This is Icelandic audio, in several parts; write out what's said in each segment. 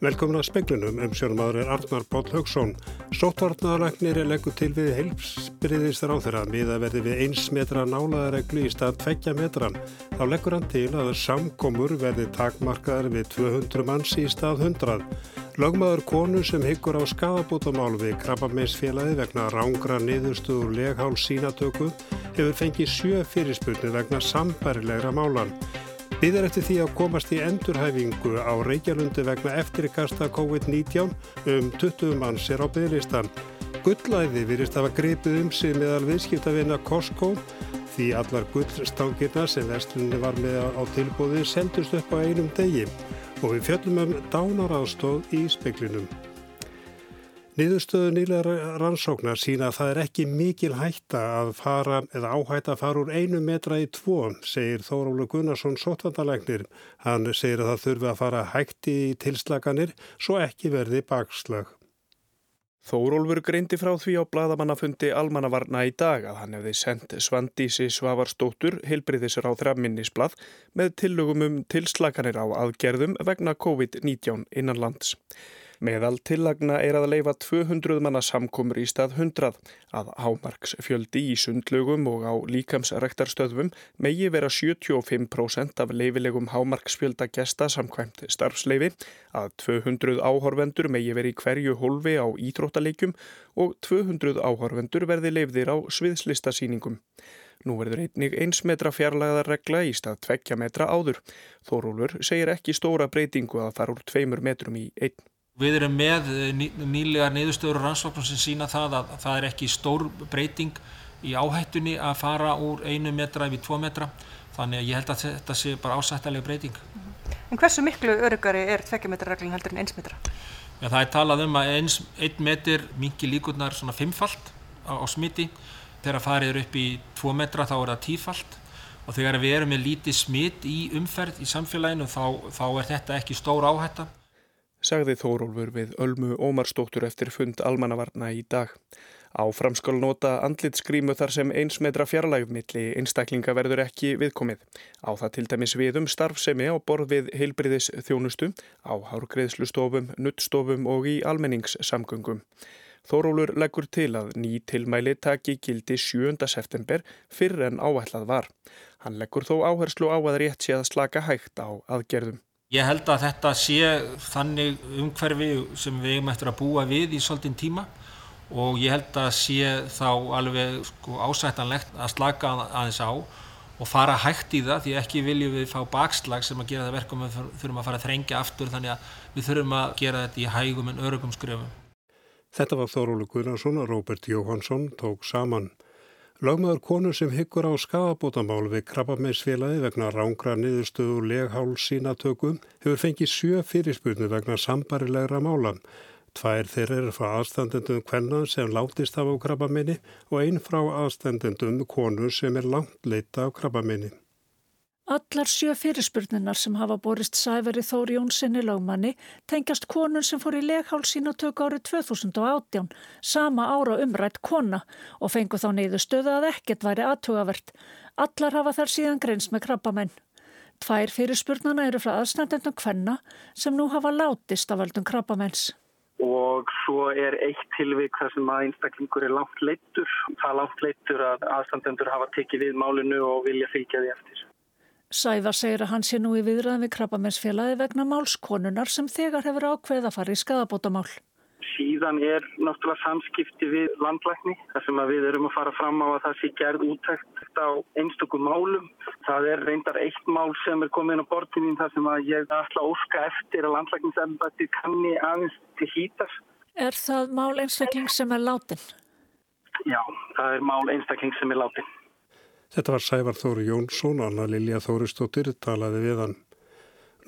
Velkomin að speglunum um sjónumadur er Arnar Bótt Haugsson. Sóttvarnaðalagnir er leggur til við heilsbyrðistar á þeirra miða verði við eins metra nálaðareglu í stað tveggja metran. Þá leggur hann til að samkomur verði takmarkaðar við 200 manns í stað 100. Lögmaður konu sem hyggur á skadabótamál við Krabbameinsfélagi vegna rángra niðurstuður legháls sínatöku hefur fengið sjö fyrirspurnu vegna sambærilegra málan. Býðar eftir því að komast í endurhæfingu á Reykjalundi vegna eftirikasta COVID-19 um 20 manns er á bygglistan. Gullæði virist að hafa greipið um sig meðal viðskiptavinna Costco því allar gullstangirna sem vestlunni var með á tilbúði seldust upp á einum degi og við fjöllum um dánaráðstóð í speklinum. Niðurstöðu nýlega rannsóknar sína að það er ekki mikil hætta að fara eða áhætta að fara úr einu metra í tvo, segir Þórólu Gunnarsson sótvandalæknir. Hann segir að það þurfi að fara hætti í tilslaganir svo ekki verði bakslag. Þórólfur greindi frá því á bladamannafundi almannavarna í dag að hann hefði sendt Svandísi Svavarstóttur heilbriðisur á þrjafminnisblad með tillögum um tilslaganir á aðgerðum vegna COVID-19 innanlands. Meðal tillagna er að leifa 200 manna samkomur í stað 100 að hámarksfjöldi í sundlögum og á líkamsrektarstöðum megi vera 75% af leifilegum hámarksfjölda gesta samkvæmt starfsleifi, að 200 áhorvendur megi veri hverju hólfi á íþróttaleikjum og 200 áhorvendur verði leifðir á sviðslistasýningum. Nú verður einnig eins metra fjarlagðarregla í stað tveggja metra áður. Þórólur segir ekki stóra breytingu að fara úr tveimur metrum í einn. Við erum með eh, ný, nýlega niðurstöður og rannsóknum sem sína það að það er ekki stór breyting í áhættunni að fara úr einu metra yfir tvo metra þannig að ég held að þetta sé bara ásættalega breyting. En hversu miklu örugari er tvekkjametrarreglun heldur en eins metra? Já, það er talað um að eins, einn metr mingi líkurnar svona fimmfalt á, á smiti. Þegar farið er upp í tvo metra þá er það tífalt og þegar við erum með lítið smit í umferð í samfélaginu þá, þá er þetta ekki stór áhætta sagði Þórólfur við Ölmu Ómarsdóttur eftir fund almannavarna í dag. Áfram skal nota andlitskrímu þar sem eins metra fjarlægumilli einstaklinga verður ekki viðkomið. Á það til dæmis við um starfsemi á borð við heilbriðis þjónustu, á hárgreðslustofum, nuttstofum og í almenningssamgöngum. Þórólur leggur til að ný tilmæli taki gildi 7. september fyrr en áætlað var. Hann leggur þó áherslu á að rétt sé að slaka hægt á aðgerðum. Ég held að þetta sé þannig umhverfi sem við eigum eftir að búa við í svolítinn tíma og ég held að sé þá alveg sko, ásættanlegt að slaka aðeins á og fara hægt í það því ekki viljum við fá bakslag sem að gera það verkum við þurfum að fara að þrengja aftur þannig að við þurfum að gera þetta í hægum en örugum skrefum. Þetta var Þórólu Guðnarsson og Róbert Jóhansson tók saman. Lagmaður konu sem hyggur á skafabótamál við krabbameinsfélagi vegna rángra niðurstöðu legháls sínatökum hefur fengið sjö fyrirspurnu vegna sambarilegra mála. Tvær þeir eru frá aðstandendum kvenna sem látist af á krabbameini og einn frá aðstandendum konu sem er langt leita á krabbameini. Allar sjö fyrirspurnunar sem hafa borist Sæveri Þóri Jónssoni lögmanni tengjast konun sem fór í leghálsín og tök árið 2018, sama ára umrætt kona og fengu þá neyðu stöðu að ekkert væri aðtugavert. Allar hafa þar síðan greins með krabbamenn. Tvær fyrirspurnana eru frá aðstændendum kvenna sem nú hafa látist af völdum krabbamenns. Og svo er eitt tilvík þar sem að einstaklingur er langt leittur. Það er langt leittur að aðstandendur hafa tekið við málinu og vilja fylgja því eftir. Sævar segir að hann sé nú í viðræðin við krabbamennsfélagi vegna málskonunar sem þegar hefur ákveð að fara í skadabótamál. Síðan er náttúrulega samskipti við landlækni þar sem við erum að fara fram á að það sé gerð úttækt á einstökum málum. Það er reyndar eitt mál sem er komin á bortininn þar sem að ég ætla að óska eftir að landlækningsembætti kanni aðeins til hýtas. Er það mál einstakling sem er látin? Já, það er mál einstakling sem er látin. Þetta var Sævar Þóri Jónsson, Anna Lilja Þóristóttir, talaði við hann.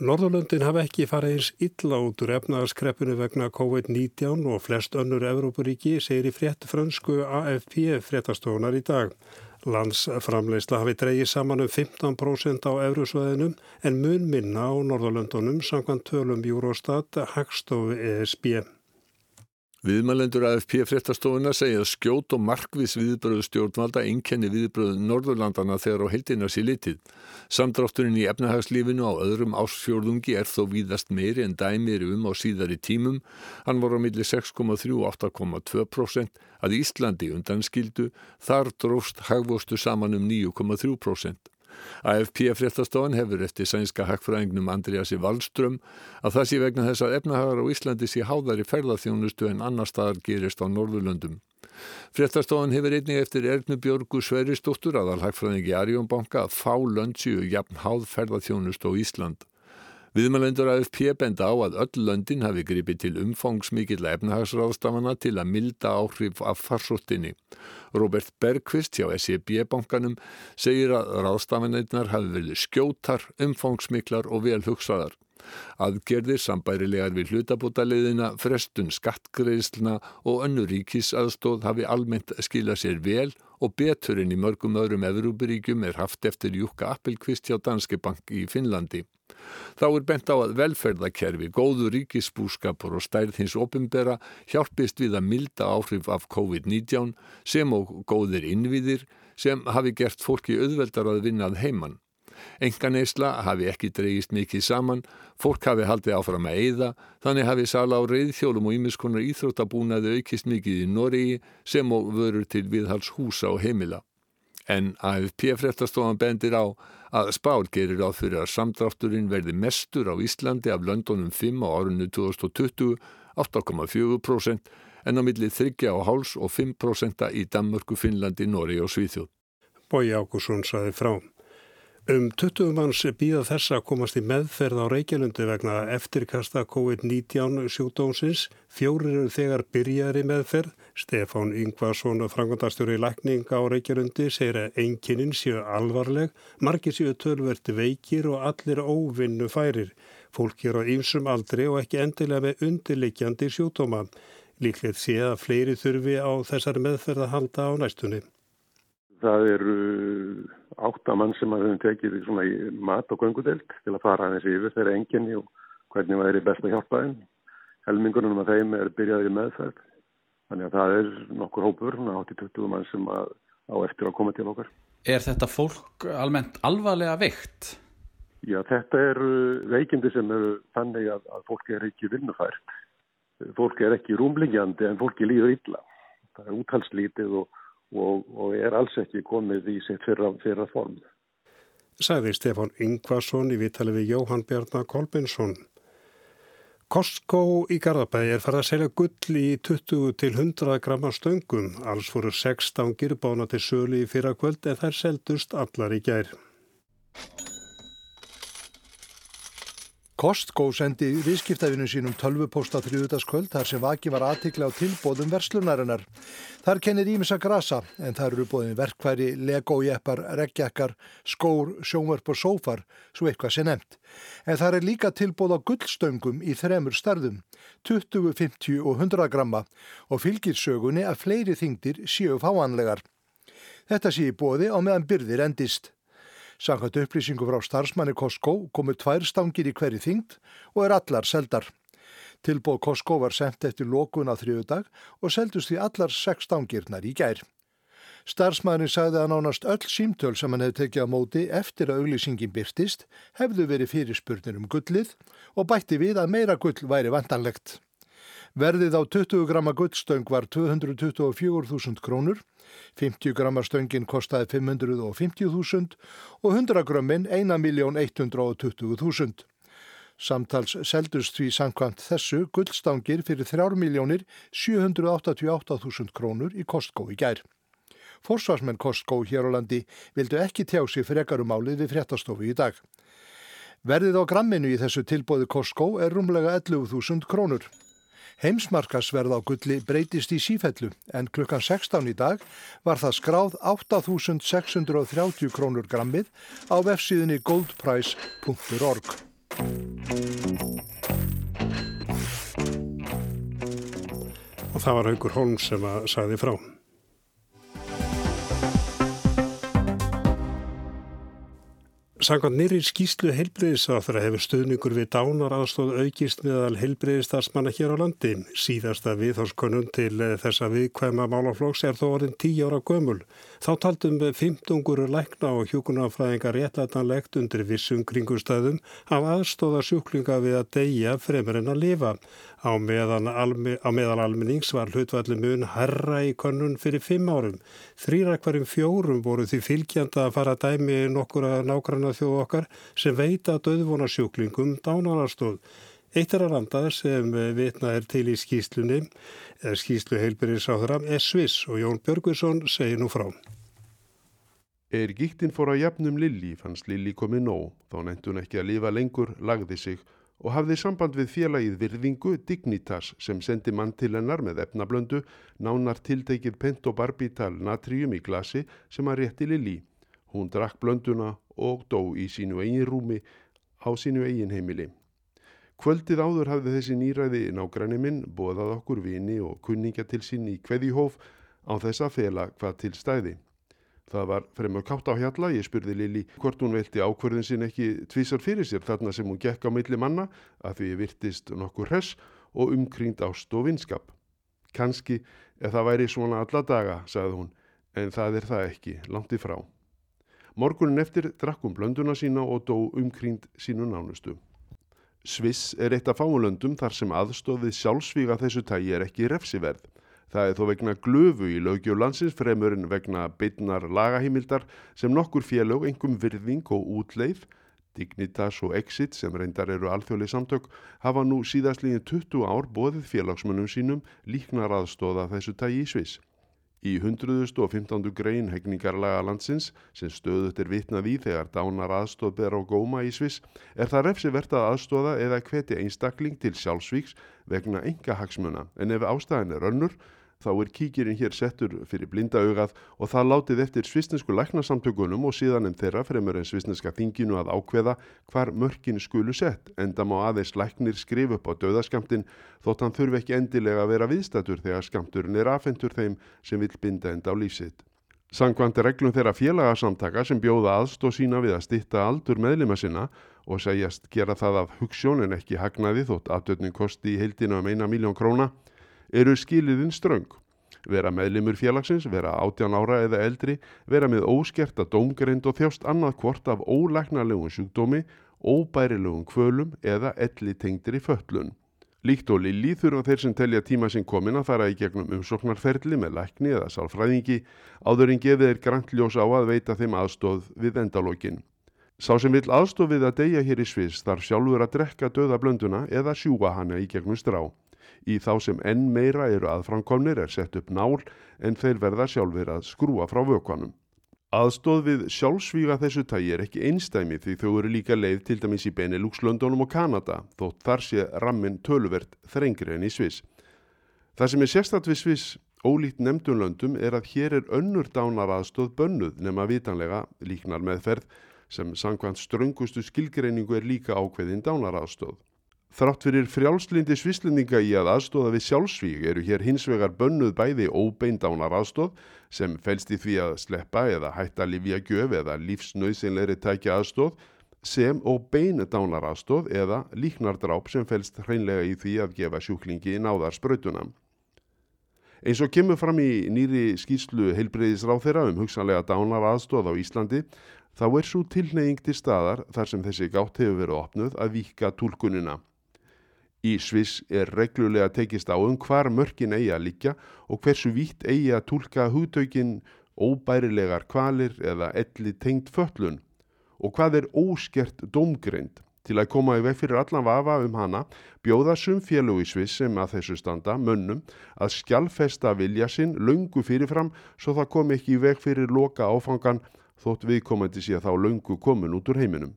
Norðurlöndin hafa ekki farið eins illa út úr efnaðarskreppinu vegna COVID-19 og flest önnur Evrópuríki segir í frétt fransku AFP fréttastofunar í dag. Landsframleysla hafi dreyið saman um 15% á Evrusvæðinum en mun minna á Norðurlöndunum samkvæmt tölum Júrostat Hagstofu ESB. Viðmælendur AFP fréttastofuna segja að skjót og markvis viðbröðu stjórnvalda einkenni viðbröðu Norðurlandana þegar á heildina sér litið. Samdrátturinn í efnahagslífinu á öðrum ásfjörðungi er þó víðast meiri en dæmir um á síðari tímum. Hann voru á milli 6,3 og 8,2% að Íslandi undanskildu, þar dróst hagvostu saman um 9,3%. AFP-fréttastofan hefur eftir sænska hackfræðingnum Andriasi Wallström að það sé vegna þess að efnahagar á Íslandi sé háðar í ferðarþjónustu en annar staðar gerist á Norðurlöndum. Fréttastofan hefur einnig eftir Ernu Björgu Sveristóttur aðal hackfræðingi Arjónbanka að fá löndsju jafn háð ferðarþjónustu á Ísland. Viðmælendur AFP benda á að öll löndin hafi gripið til umfangsmikill efnahagsráðstafana til að milda áhrif af farsóttinni. Robert Bergqvist hjá SEB-bankanum segir að ráðstafanirnar hafi verið skjótar, umfangsmiklar og vel hugsaðar. Aðgerðir sambærilegar við hlutabótaliðina, frestun skattgreðsluna og önnu ríkisaðstóð hafi almennt skilað sér vel og betur en í mörgum öðrum Evrópuríkjum er haft eftir Júkka Appelqvist hjá Danske Bank í Finnlandi. Þá er bent á að velferðakerfi, góðu ríkisbúskapur og stærð hins opimbera hjálpist við að milda áhrif af COVID-19 sem og góðir innviðir sem hafi gert fólki auðveldar að vinnað heimann. Enganeysla hafi ekki dreyist mikið saman, fólk hafi haldið áfram að eyða, þannig hafi sala á reyðþjólum og ímiskonar íþróttabúnaði aukist mikið í Noregi sem og vörur til viðhals húsa og heimila. En AFP-fréttastofan bendir á að spár gerir á fyrir að samdrátturinn verði mestur á Íslandi af löndunum 5 á árunnu 2020, 8,4% en á milli 3,5 og 5% í Danmörku, Finnlandi, Nóri og Svíþjóð. Bói Ákusson saði frá. Um 20 manns býða þess að komast í meðferð á Reykjalundi vegna eftirkasta COVID-19 sjúkdómsins. Fjórir eru þegar byrjaði meðferð. Stefán Yngvarsson, frangandastjóri lækning á Reykjalundi, segir að einkinin séu alvarleg, margir séu tölvert veikir og allir óvinnu færir. Fólk er á ýmsum aldri og ekki endilega með undirleikjandi sjúkdóma. Líklið sé að fleiri þurfi á þessari meðferð að halda á næstunni. Það eru áttamann sem að höfum tekið svona í mat og göngudelt til að fara aðeins yfir þeirra enginni og hvernig maður er best að hjálpa þeim. Helmingunum af þeim er byrjaði í meðferð. Þannig að það er nokkur hópur, 80-20 mann sem að, á eftir að koma til okkar. Er þetta fólk almennt alvarlega veikt? Já, þetta eru veikindi sem eru þannig að, að fólk er ekki vinnufært. Fólk er ekki rúmlingjandi en fólki líður illa. Það er úthalslítið og og, og er alls ekki komið í sitt fyrra, fyrra form. Sæði Stefán Yngvason í viðtali við Jóhann Bjarnar Kolbinsson. Costco í Garðabæi er farið að selja gull í 20 til 100 grammar stöngum. Alls voru 6 stangir bána til sölu í fyrra kvöld en þær seldust allar í gær. Costco sendi viðskiptafinu sínum tölvuposta þrjúðutaskvöld þar sem vaki var aðtikla á tilbóðum verslunarinnar. Þar kennir ímissa grasa en þar eru bóðin verkværi, legójeppar, reggjakkar, skór, sjómörp og sófar, svo eitthvað sé nefnt. En þar er líka tilbóð á gullstöngum í þremur starðum, 20, 50 og 100 gramma og fylgir sögunni að fleiri þingdir séu fáanlegar. Þetta sé í bóði á meðan byrðir endist. Samkvæmt upplýsingu frá starfsmanni Costco komu tvær stangir í hverju þingd og er allar seldar. Tilbóð Costco var sendt eftir lókun á þriðudag og seldust því allar sex stangirnar í gær. Starfsmæðin sagði að nánast öll símtöl sem hann hefði tekið á móti eftir að auglýsingin byrtist hefðu verið fyrirspurnir um gullið og bætti við að meira gull væri vantanlegt. Verðið á 20 gramma gullstöng var 224.000 krónur 50 grammar stöngin kostaði 550.000 og 100 grammin 1.120.000. Samtals seldust því samkvæmt þessu gullstangir fyrir 3.788.000 krónur í Costco í gær. Forsvarsmenn Costco hér á landi vildu ekki tjá sig frekarumálið við fréttastofu í dag. Verðið á gramminu í þessu tilbóði Costco er rúmlega 11.000 krónur. Heimsmarkasverð á gulli breytist í sífellu en klukkan 16 í dag var það skráð 8.630 krónur grammið á vefsíðinni goldprice.org. Og það var Haugur Holm sem að sagði frá. Sangvað nýri skýslu heilbreyðisáþra hefur stöðningur við dánar aðstóð aukist meðal heilbreyðistarsmanna hér á landi. Síðasta viðhórskonun til þessa viðkvæma málaflóks er þó orðin 10 ára gömul. Þá taldum 15 lækna og hjókunarfræðingar réttlætanlegt undir vissum kringustæðum af aðstóða sjúklinga við að deyja fremur en að lifa. Á, almi, á almennings var hlutvalli mun herra í konun fyrir fimm árum. Þrýra hverjum fjórum voru því fylgjanda að fara dæmi nokkur að nákvæmna þjóð okkar sem veita döðvonasjúklingum dánararstóð. Eitt er að landa sem vitna er til í skýslunni, eða skýslu heilbyrðisáðra, er Sviss og Jón Björgvinsson segir nú frá. Er gíktinn fór að jafnum Lilli fannst Lilli komið nóg, þá nefndun ekki að lifa lengur, lagði sig og hafði samband við félagið virðingu Dignitas sem sendi mann til hennar með efnablöndu nánar tiltekið pentobarbital natrium í glasi sem að rétti Lili. Hún drakk blönduna og dó í sínu eigin rúmi á sínu eigin heimili. Kvöldið áður hafði þessi nýræði nágræni minn bóðað okkur vini og kunningja til sín í hverjihóf á þess að fela hvað til stæði. Það var fremur kátt á hjalla, ég spurði Lili hvort hún velti ákverðin sin ekki tvísar fyrir sér þarna sem hún gekk á milli manna að því virtist nokkur hress og umkringt ást og vinskap. Kanski ef það væri svona alla daga, sagði hún, en það er það ekki, langt í frá. Morgunin eftir drakkum blönduna sína og dó umkringt sínu nánustu. Sviss er eitt af fáulöndum þar sem aðstofið sjálfsvíga þessu tægi er ekki refsiverð. Það er þó vegna glöfu í lögjöf landsins fremur en vegna bytnar lagahímildar sem nokkur félög, engum virðing og útleið, Dignitas og Exit sem reyndar eru alþjóðlega samtök, hafa nú síðastlíðin 20 ár bóðið félagsmönnum sínum líknar aðstóða þessu tægi í Sviss. Í 115. grein hegningarlaga landsins sem stöðut er vitnað í þegar dánar aðstóð ber á góma í Sviss er það refsivert að aðstóða eða hveti einstakling til sjálfsvíks vegna enga hagsmuna en ef ástæðin er önnur þá er kíkirinn hér settur fyrir blindaugað og það látið eftir svisnesku læknasamtökunum og síðan en þeirra fremur en svisneska þinginu að ákveða hvar mörkin skulu sett, enda má aðeins læknir skrif upp á döðaskamtin þótt hann þurfi ekki endilega að vera viðstatur þegar skamturinn er afhentur þeim sem vil binda enda á lífsitt. Sankvanti reglum þeirra félagasamtaka sem bjóða aðstóð sína við að stitta aldur meðlima sinna og segjast gera það af hugssjónin ekki hagnaði þótt afdötning kosti í heildina um eina miljón króna eru skiliðin ströng. Vera meðlimur félagsins, vera átján ára eða eldri, vera með óskerta dómgreind og þjást annað hvort af ólæknarlegum sjúkdómi, óbærilegum kvölum eða elli tengdir í föllun. Líkt og Lili þurfa þeir sem telja tíma sinn komin að fara í gegnum umsóknarferli með lækni eða sálfræðingi áður en gefið er grantljós á að veita þeim aðstóð við endalókin. Sá sem vil aðstóð við að deyja hér í Sviss þarf sjálfur að drekka döða blönduna eða sjúa hana í gegnum strá. Í þá sem enn meira eru aðframkomnir er sett upp nál en þeir verða sjálfur að skrúa frá vökvanum. Aðstóð við sjálfsvíga þessu tægi er ekki einstæmi því þau eru líka leið til dæmis í Benelux, Londonum og Kanada þótt þar sé rammin töluvert þrengri enn í Sviss. Það sem er sérstatt við Sviss ólíkt nefndunlöndum er að hér er önnur dánar aðstóð bönnuð nema vitanlega líknar meðferð sem sangkvæmt ströngustu skilgreiningu er líka ákveðin dánar aðstóð. Þrátt fyrir frjálslindi svislendinga í að aðstóða við sjálfsvík eru hér hins vegar bönnuð bæði óbeindánar aðstóð sem fælst í því að sleppa eða hætta livja gjöf eða lífsnauðsynleiri tækja aðstóð sem og beindánar aðstóð eða líknardráp sem fælst hreinlega í því að gefa sjúklingi náðar spröytuna. Eins og kemur fram í nýri skýrslu heilbreyðisráð þeirra um hugsanlega dánar aðstóð á Íslandi þá er svo tilneying til staðar þar sem þessi gátt hefur verið opnuð að vika tólkunina. Í Sviss er reglulega tekist á um hvar mörkin eigi að líkja og hversu vítt eigi að tólka hugtökin óbærilegar kvalir eða elli tengt föllun og hvað er óskert domgreind. Til að koma í veg fyrir allan vafa um hana bjóða sum félug í Sviss sem að þessu standa mönnum að skjálfesta vilja sinn laungu fyrirfram svo það kom ekki í veg fyrir loka áfangan þótt viðkomandi sé þá laungu komin út úr heiminum.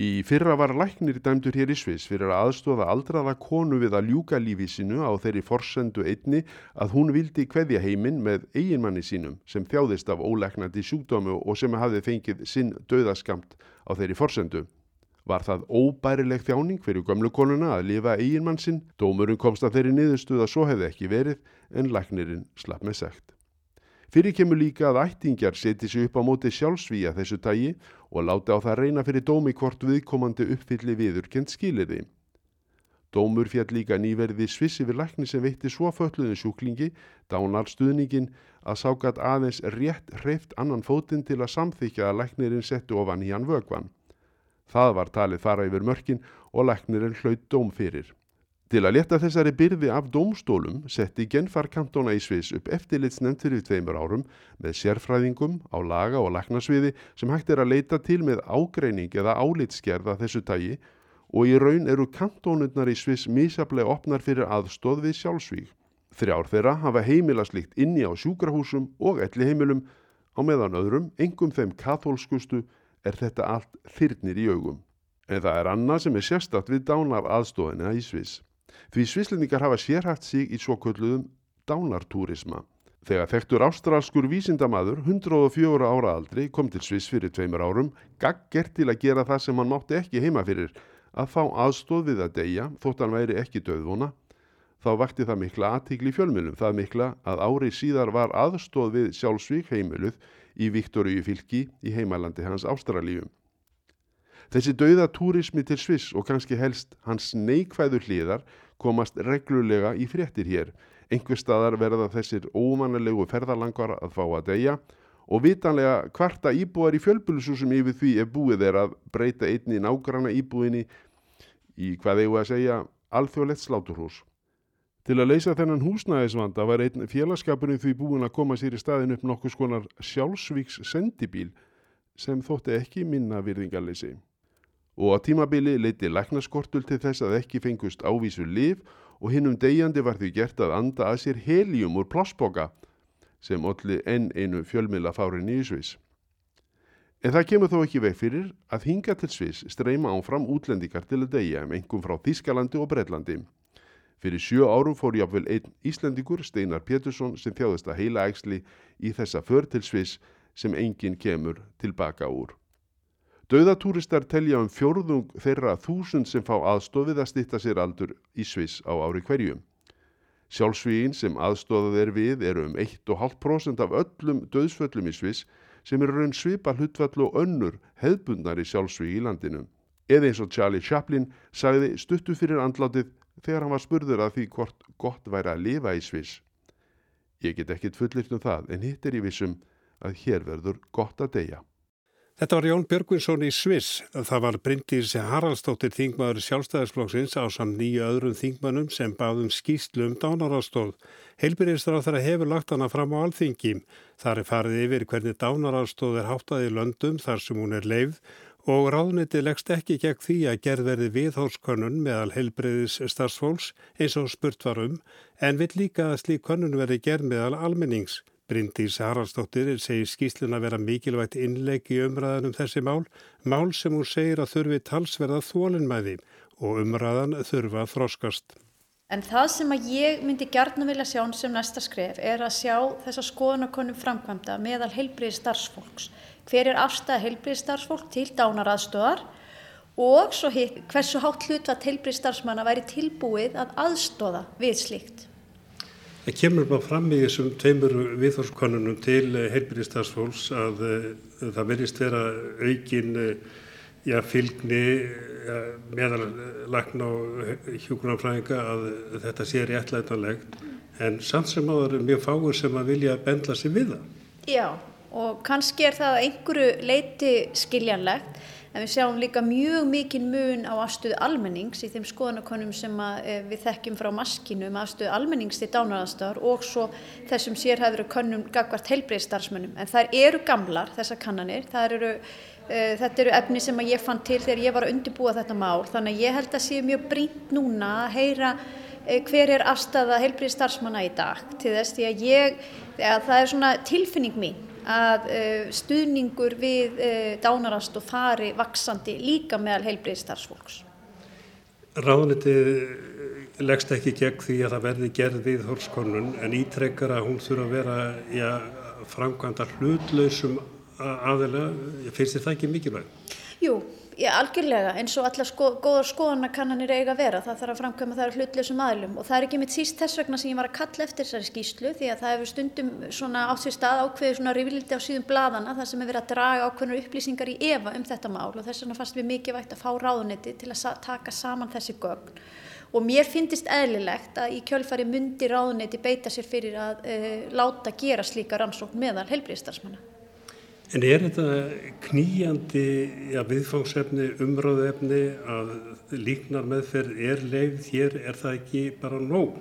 Í fyrra var læknir dæmdur hér í Sviss fyrir að aðstóða aldraða konu við að ljúka lífi sínu á þeirri forsendu einni að hún vildi kveðja heiminn með eiginmanni sínum sem þjáðist af ólæknandi sjúkdómu og sem hafði fengið sinn döðaskamt á þeirri forsendu. Var það óbærileg þjáning fyrir gömlu konuna að lifa eiginmann sinn? Dómurinn komst að þeirri niðurstuð að svo hefði ekki verið en læknirinn slapp með segt. Fyrir kemur líka að ættingjar seti sig upp á móti sjálfsvíja þessu tægi og láti á það reyna fyrir dómi hvort viðkomandi uppfylli viðurkend skilirði. Dómur fjall líka nýverði svissi við lækni sem veitti svo fölluðin sjúklingi, dánar stuðningin að sákat aðeins rétt hreift annan fótinn til að samþykja að læknirinn settu ofan í hann vögvan. Það var talið fara yfir mörkin og læknirinn hlaut dóm fyrir. Til að leta þessari byrði af dómstólum setti genfarkantona í Sviss upp eftirlitsnefnd fyrir tveimur árum með sérfræðingum á laga og læknasviði sem hægt er að leita til með ágreining eða álitskerða þessu tægi og í raun eru kantónurnar í Sviss mísablega opnar fyrir aðstóð við sjálfsvík. Þrjár þeirra hafa heimilaslikt inni á sjúkrahúsum og elli heimilum á meðan öðrum, engum þeim katholskustu, er þetta allt þyrnir í augum. En það er annað sem er sérstatt við dánar aðstóðina í Sviss. Því svislendingar hafa sérhæft sig í svo kölluðum dánartúrisma. Þegar þektur ástralskur vísindamadur 104 ára aldri kom til Sviss fyrir tveimur árum, gaggert til að gera það sem hann mátti ekki heima fyrir, að fá aðstóð við að deyja þótt hann væri ekki döðvona. Þá vakti það mikla aðtíkli fjölmjölum, það mikla að ári síðar var aðstóð við sjálfsvík heimiluð í Viktoríu fylki í heimalandi hans Ástralíum. Þessi dauða túrismi til Sviss og kannski helst hans neikvæður hliðar komast reglulega í fréttir hér. Engur staðar verða þessir ómannlegu ferðalangar að fá að deyja og vitanlega hvarta íbúar í fjölbúlusúsum yfir því ef búið er að breyta einni nágranna íbúinni í hvað eigum að segja alþjóðlegt sláturhús. Til að leysa þennan húsnæðisvanda var einn félagskapurinn því búin að koma sér í staðin upp nokkus konar sjálfsvíks sendibíl sem þótti ekki minna virðingarleysi og á tímabili leiti læknaskortul til þess að ekki fengust ávísu liv og hinnum degjandi var því gert að anda að sér helium úr plossboka sem olli enn einu fjölmila fárin í Svís. En það kemur þó ekki veg fyrir að hinga til Svís streyma áfram útlendikar til að degja um engum frá Þískalandi og Breitlandi. Fyrir sjö árum fór jáfnvel einn Íslendikur, Steinar Pétursson, sem þjáðist að heila ægsli í þessa för til Svís sem enginn kemur tilbaka úr. Dauðatúristar telja um fjórðung þeirra þúsund sem fá aðstofið að stitta sér aldur í Sviss á ári hverjum. Sjálfsvígin sem aðstofað er við eru um 1,5% af öllum döðsföllum í Sviss sem eru raun svipa hlutvall og önnur hefðbundnar í sjálfsvígi í landinu. Eða eins og Charlie Chaplin sagði stuttu fyrir andlátið þegar hann var spurður að því hvort gott væri að lifa í Sviss. Ég get ekkit fullirt um það en hitt er í vissum að hér verður gott að deyja. Þetta var Jón Björgvinsson í Sviss. Það var Bryndís Haraldsdóttir þingmaður sjálfstæðisflokksins á samt nýju öðrum þingmannum sem báðum skýslu um dánarástóð. Heilbyrjistur á þeirra hefur lagt hana fram á alþingi. Þar er farið yfir hvernig dánarástóð er háttað í löndum þar sem hún er leið og ráðniti leggst ekki gegn því að gerðverði viðhórskönnun meðal heilbreyðis starfsfólks eins og spurt varum en vill líka að slík könnun verði gerð meðal almennings. Bryndís Haraldsdóttir segir skýslun að vera mikilvægt innleik í umræðan um þessi mál, mál sem hún segir að þurfi talsverða þólinnmæði og umræðan þurfa að þróskast. En það sem að ég myndi gærna vilja sjá sem næsta skref er að sjá þessa skoðanakonum framkvæmda meðal heilbriði starfsfólks. Hver er afstæða heilbriði starfsfólk til dánaraðstöðar og svo hitt hversu hátt hlutvat heilbriði starfsmanna væri tilbúið að aðstóða við slíkt. Það kemur bara fram í þessum tveimur viðhórskonunum til heilbyrjastarfsfólks að uh, það verist vera aukin uh, já, fylgni meðal lagn og hjókunarfræðinga að þetta sé réttlætanlegt en samt sem áður er mjög fáur sem að vilja bendla sig við það. Já og kannski er það einhverju leiti skiljanlegt en við sjáum líka mjög mikinn mun á afstöðu almennings í þeim skoðanakonum sem að, e, við þekkjum frá maskinu um afstöðu almennings til dánaraðstöðar og svo þessum sérhæður konum gagvart heilbreyðstarfsmönnum en þær eru gamlar þessar kannanir. Eru, e, þetta eru efni sem ég fann til þegar ég var að undirbúa þetta mál. Þannig að ég held að sé mjög brínt núna að heyra e, hver er afstæða heilbreyðstarfsmanna í dag til þess því að ég, að það er svona tilfinning mín að uh, stuðningur við uh, dánarast og fari vaksandi líka meðal heilbreyðs starfsfólks. Ráðnitið leggst ekki gegn því að það verði gerð við hólskonun en ítrekkar að hún þurfa að vera ja, framkvæmda hlutlausum aðeila, finnst þið það ekki mikilvæg? Jú, Já, algjörlega, eins og allar sko, góðar skoðanakannanir eiga að vera, það þarf að framkvæma það hlutleysum aðlum og það er ekki mitt síst þess vegna sem ég var að kalla eftir þessari skýslu því að það hefur stundum svona átt sér stað ákveði svona rifildi á síðum bladana þar sem er verið að draga ákveðnur upplýsingar í efa um þetta mál. Og þess vegna fannst við mikið vægt að fá ráðunetti til að taka saman þessi gögn. Og mér finnist eðlilegt að í kjölfari myndi ráðunetti beita sér fyrir að uh, láta gera slíka rannsókn meðal helbriðstarfsmanna. En er þetta kníjandi ja, viðfangsefni, umráðefni að líknar meðferð er leið hér, er það ekki bara nóg?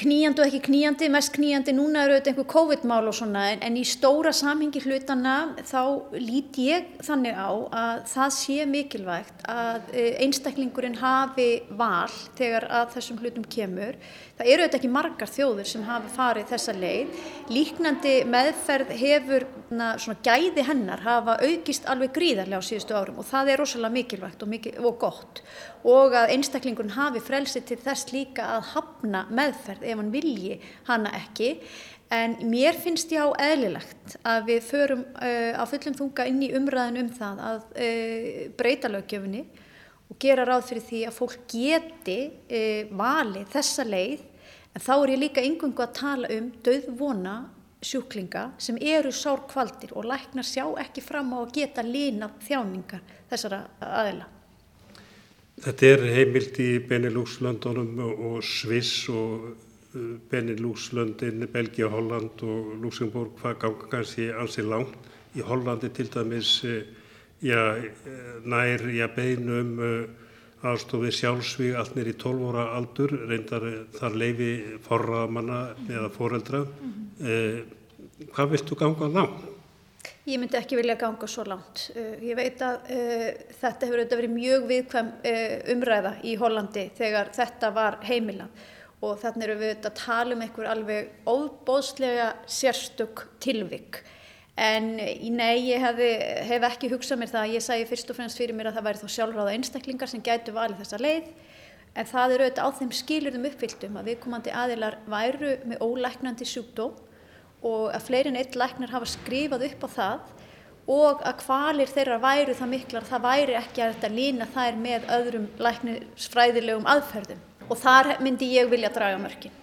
Kníjandi og ekki kníjandi, mest kníjandi núna eru þetta einhver COVID-mál og svona en, en í stóra samhengi hlutana þá lít ég þannig á að það sé mikilvægt að e, einstaklingurinn hafi val þegar að þessum hlutum kemur. Það eru þetta ekki margar þjóður sem hafi farið þessa leið. Líknandi meðferð hefur na, svona gæði hennar hafa aukist alveg gríðarlega á síðustu árum og það er rosalega mikilvægt og, mikil, og gott og að einstaklingurinn hafi frelsi til þess líka að hafna meðferð ef hann vilji hana ekki en mér finnst já eðlilegt að við förum uh, á fullum þunga inn í umræðin um það að uh, breyta lögjöfni og gera ráð fyrir því að fólk geti uh, valið þessa leið en þá er ég líka yngungu að tala um döðvona sjúklinga sem eru sárkvaldir og læknar sjá ekki fram á að geta lína þjáningar þessara aðila. Þetta er heimilt í Benelux-löndunum og Sviss og uh, Benelux-löndin, Belgia, Holland og Luxemburg, hvað ganga kannski ansi langt. Í Hollandi til dæmis uh, já, nær já, beinum uh, aðstofið sjálfsvíg allt nýri 12 óra aldur, reyndar þar leifi forraðamanna eða foreldra. Mm -hmm. Hvað viltu ganga langt? Ég myndi ekki vilja ganga svo langt. Ég veit að uh, þetta hefur auðvitað verið mjög viðkvæm uh, umræða í Hollandi þegar þetta var heimilað og þannig erum við að tala um einhver alveg óbóðslega sérstök tilvik. En nei, ég hef, hef ekki hugsað mér það að ég sæði fyrst og fremst fyrir mér að það væri þá sjálfráða einstaklingar sem gætu valið þessa leið en það eru auðvitað á þeim skilurðum uppfylltum að viðkomandi aðilar væru með ólæknandi sjúkdóm og að fleirin eitt læknar hafa skrifað upp á það og að kvalir þeirra væru það miklar það væri ekki að þetta lína þær með öðrum læknisfræðilegum aðferðum og þar myndi ég vilja draga mörkin.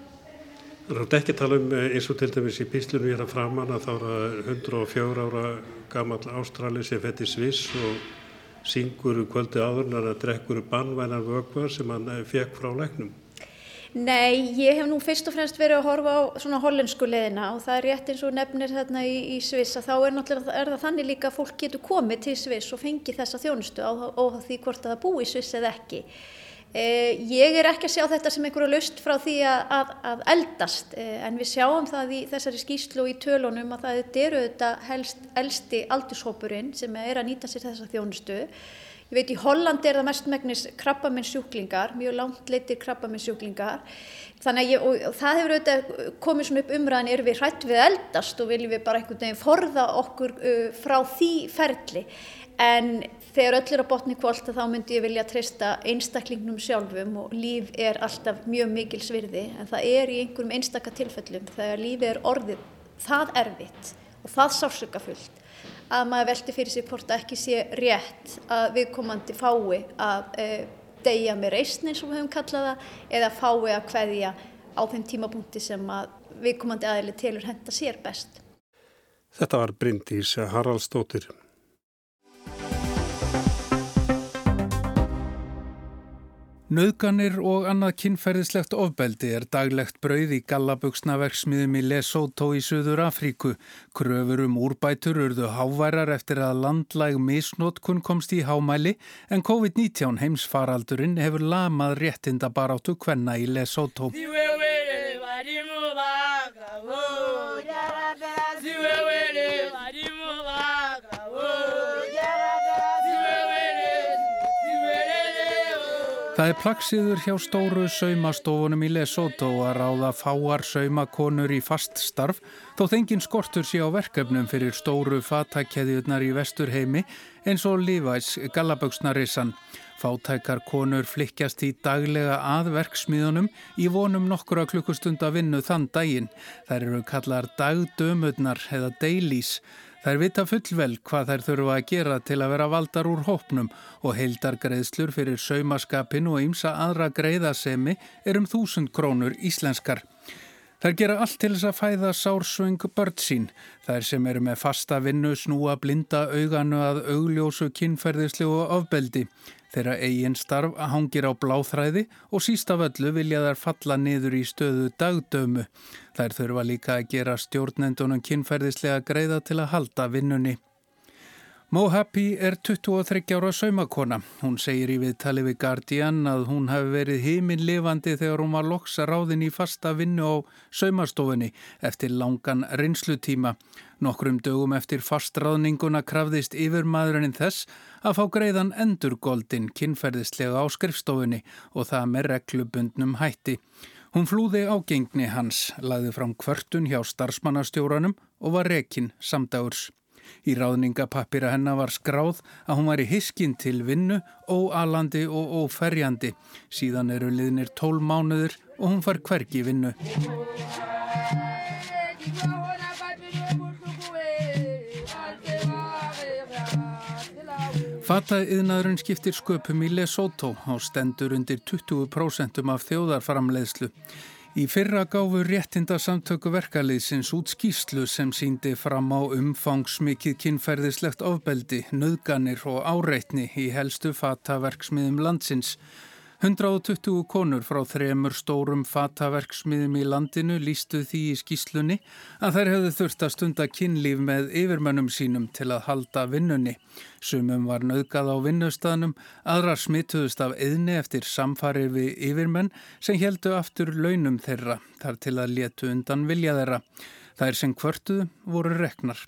Það er ekki að tala um eh, eins og til dæmis í píslunum ég er að framann að þá er 104 ára gammal ástrali sem fætti Sviss og syngur kvöldi áðurnar að drekkur bannvænar vögvar sem hann eh, fekk frá læknum. Nei, ég hef nú fyrst og fremst verið að horfa á svona hollensku leðina og það er rétt eins og nefnir þarna í, í Sviss að þá er, er það þannig líka að fólk getur komið til Sviss og fengið þessa þjónustu á, á því hvort að það búi í Sviss eða ekki. Eh, ég er ekki að sjá þetta sem einhverju löst frá því að, að, að eldast eh, en við sjáum það í þessari skýslu og í tölunum að það eru þetta helst elsti aldurshópurinn sem er að nýta sér þessa þjónustu Ég veit í Hollandi er það mestmægnis krabbamennsjúklingar, mjög langt leytir krabbamennsjúklingar. Þannig að ég, og, og það hefur auðvitað komið svona upp umræðan, er við hrætt við eldast og viljum við bara einhvern veginn forða okkur uh, frá því ferli. En þegar öll er á botni kvólta þá myndi ég vilja treysta einstaklingnum sjálfum og líf er alltaf mjög mikil svirði. En það er í einhverjum einstaka tilfellum þegar lífi er orðið það erfitt og það sársökafullt að maður veldi fyrir sig hvort ekki sé rétt að viðkomandi fái að e, deyja með reysnin sem við höfum kallaða eða fái að hveðja á þeim tímapunkti sem að viðkomandi aðili telur henda sér best. Þetta var Bryndís Haraldsdóttir. Nauðganir og annað kynferðislegt ofbeldi er daglegt brauð í gallabugsnaverksmiðum í Lesotho í Suður Afríku. Kröfur um úrbætur urðu háværar eftir að landlæg misnótkun komst í hámæli en COVID-19 heimsfaraldurinn hefur lamað réttinda baráttu hvenna í Lesotho. Það er plaksiður hjá stóru saumastofunum í Lesotho að ráða fáar saumakonur í fast starf þó þengin skortur sé á verkefnum fyrir stóru fatakkeðjurnar í vesturheimi eins og Levi's Gallaböksnarissan. Fátækar konur flikkjast í daglega aðverksmiðunum í vonum nokkura klukkustunda vinnu þann daginn. Þær eru kallar dagdömurnar eða dailies. Þær vita fullvel hvað þær þurfa að gera til að vera valdar úr hópnum og heildar greiðslur fyrir saumaskapin og ymsa aðra greiðasemi er um þúsund krónur íslenskar. Þær gera allt til þess að fæða sársvöng börn sín. Þær sem eru með fasta vinnu snúa blinda auganu að augljósu kynferðislegu ofbeldi. Þeirra eigin starf hangir á bláþræði og sísta völlu vilja þær falla niður í stöðu dagdömu. Þær þurfa líka að gera stjórnendunum kynferðislega greiða til að halda vinnunni. Mohabi er 23 ára saumakona. Hún segir í viðtali við Guardian að hún hafi verið heiminn lifandi þegar hún var loksa ráðin í fasta vinnu á saumastofunni eftir langan rinslutíma. Nokkrum dögum eftir fastráðninguna krafðist yfirmaðurinn þess að fá greiðan endurgoldin kynferðislega á skrifstofunni og það með reglubundnum hætti. Hún flúði ágengni hans, laði fram kvörtun hjá starfsmannastjóranum og var rekinn samdagurs. Í ráðningapappira hennar var skráð að hún var í hiskin til vinnu, óalandi og óferjandi. Síðan eru liðnir tól mánuður og hún far hvergi vinnu. Fataðiðnaðurinn skiptir sköpum í Lesotho á stendur undir 20% af þjóðarframleiðslu. Í fyrra gáfu réttinda samtöku verkaliðsins út skýslu sem síndi fram á umfangsmikið kynferðislegt ofbeldi, nöðganir og áreitni í helstu fataverksmiðum landsins. 120 konur frá þremur stórum fataverksmiðum í landinu lístu því í skýslunni að þær hefðu þurft að stunda kynlíf með yfirmönnum sínum til að halda vinnunni. Sumum var nöðgað á vinnustaðnum, aðra smituðust af eðni eftir samfarir við yfirmenn sem heldu aftur launum þeirra þar til að letu undan vilja þeirra. Þær sem kvörtuðu voru reknar.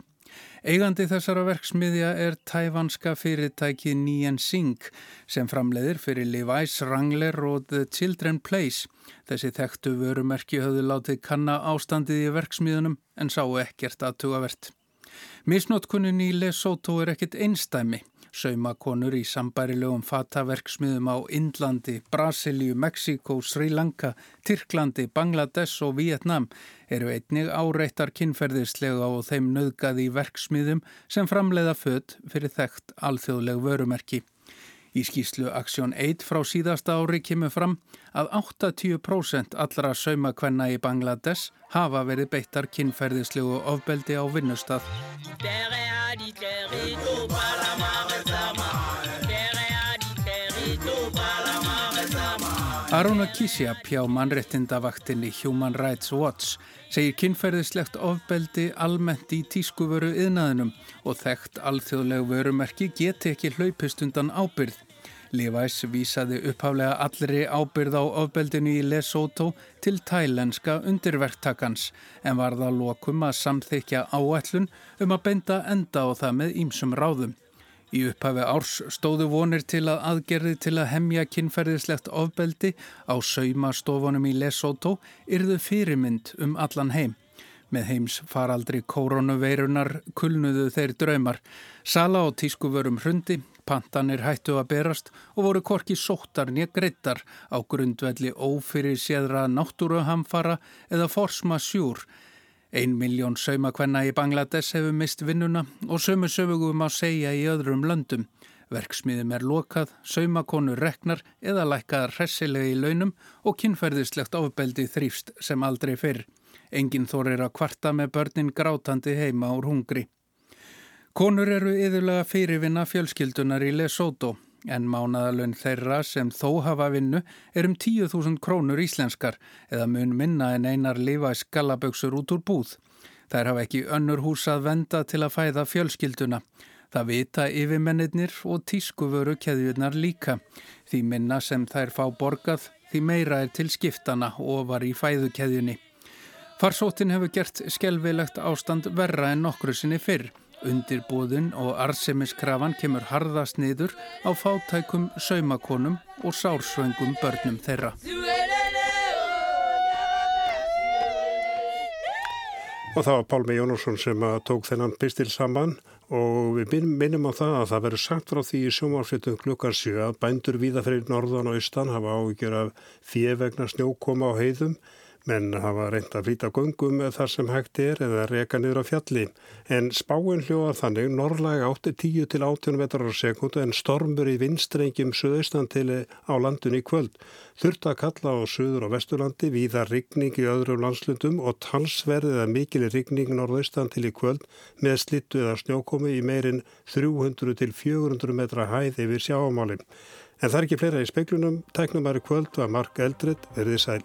Eigandi þessara verksmiðja er tævanska fyrirtæki Nian Singh sem framleiðir fyrir Levi's, Wrangler og The Children Place. Þessi þekktu vörumerki höfðu látið kanna ástandið í verksmiðunum en sáu ekkert aðtugavert. Misnótkunnin í Lesotho er ekkit einstæmi. Saumakonur í sambærilegum fataverksmiðum á Indlandi, Brasilíu, Mexiko, Sri Lanka, Tyrklandi, Bangladesh og Vietnam eru einnig áreittar kynferðislega og þeim nöðgað í verksmiðum sem framleiða född fyrir þekkt alþjóðleg vörumerki. Í skýslu Aksjón 1 frá síðasta ári kemur fram að 80% allra saumakvenna í Bangladesh hafa verið beittar kynferðislegu ofbeldi á vinnustaf. Aruna Kisjap hjá mannrettindavaktinni Human Rights Watch segir kynferðislegt ofbeldi almennt í tískuvöru yðnaðinum og þekkt alþjóðleg vörumerki geti ekki hlaupist undan ábyrð. Levi's vísaði upphaflega allri ábyrð á ofbeldinu í Lesotho til tælenska undirverktakans en var það lokum að samþykja áætlun um að benda enda á það með ímsum ráðum. Í upphafi árs stóðu vonir til að aðgerði til að hemja kynferðislegt ofbeldi á saumastofunum í Lesotho yrðu fyrirmynd um allan heim. Með heims faraldri koronaveirunar kulnuðu þeir draumar. Sala á tískuvörum hrundi, pantanir hættu að berast og voru korki sóttar nýja greittar á grundvelli ófyrir séðra náttúruhamfara eða forsma sjúr Ein miljón saumakvenna í Bangladesh hefur mist vinnuna og sömu sögum að segja í öðrum löndum. Verksmiðum er lokað, saumakonur reknar eða lækkaðar hressilega í launum og kynferðislegt ofbeldi þrýfst sem aldrei fyrr. Engin þór er að kvarta með börnin grátandi heima úr hungri. Konur eru yðurlega fyrirvinna fjölskyldunar í Lesotho en mánadalun þeirra sem þó hafa vinnu er um 10.000 krónur íslenskar eða mun minna en einar lifa skallaböksur út úr búð. Þær hafa ekki önnur hús að venda til að fæða fjölskylduna. Það vita yfirmennir og tískuvöru keðjurnar líka. Því minna sem þær fá borgað, því meira er til skiptana og var í fæðukeðjunni. Farsóttin hefur gert skelvilegt ástand verra en nokkru sinni fyrr. Undirbúðun og arsemiskrafan kemur harðast niður á fátækum saumakonum og sársvöngum börnum þeirra. Og það var Pálmi Jónusson sem tók þennan pistil saman og við minnum á það að það verður sagt frá því í sjómáfsveitum klukkar 7 að bændur víða fyrir norðan og austan hafa ávíkjör af fjevegna snjókoma á heiðum Menn hafa reynd að flýta göngum þar sem hægt er eða reka niður á fjalli. En spáin hljóða þannig norrlæg átti 10 til 18 metrar á sekundu en stormur í vinstrengjum söðaustan til á landun í kvöld. Þurft að kalla á söður og vesturlandi, víða rigning í öðrum landslundum og talsverðið að mikil rigning norðaustan til í kvöld með slittu eða snjókomi í meirinn 300 til 400 metra hæð yfir sjáamálinn. En það er ekki fleira í speiklunum, tæknum aðri kvöld var Mark Eldred verðið sæl.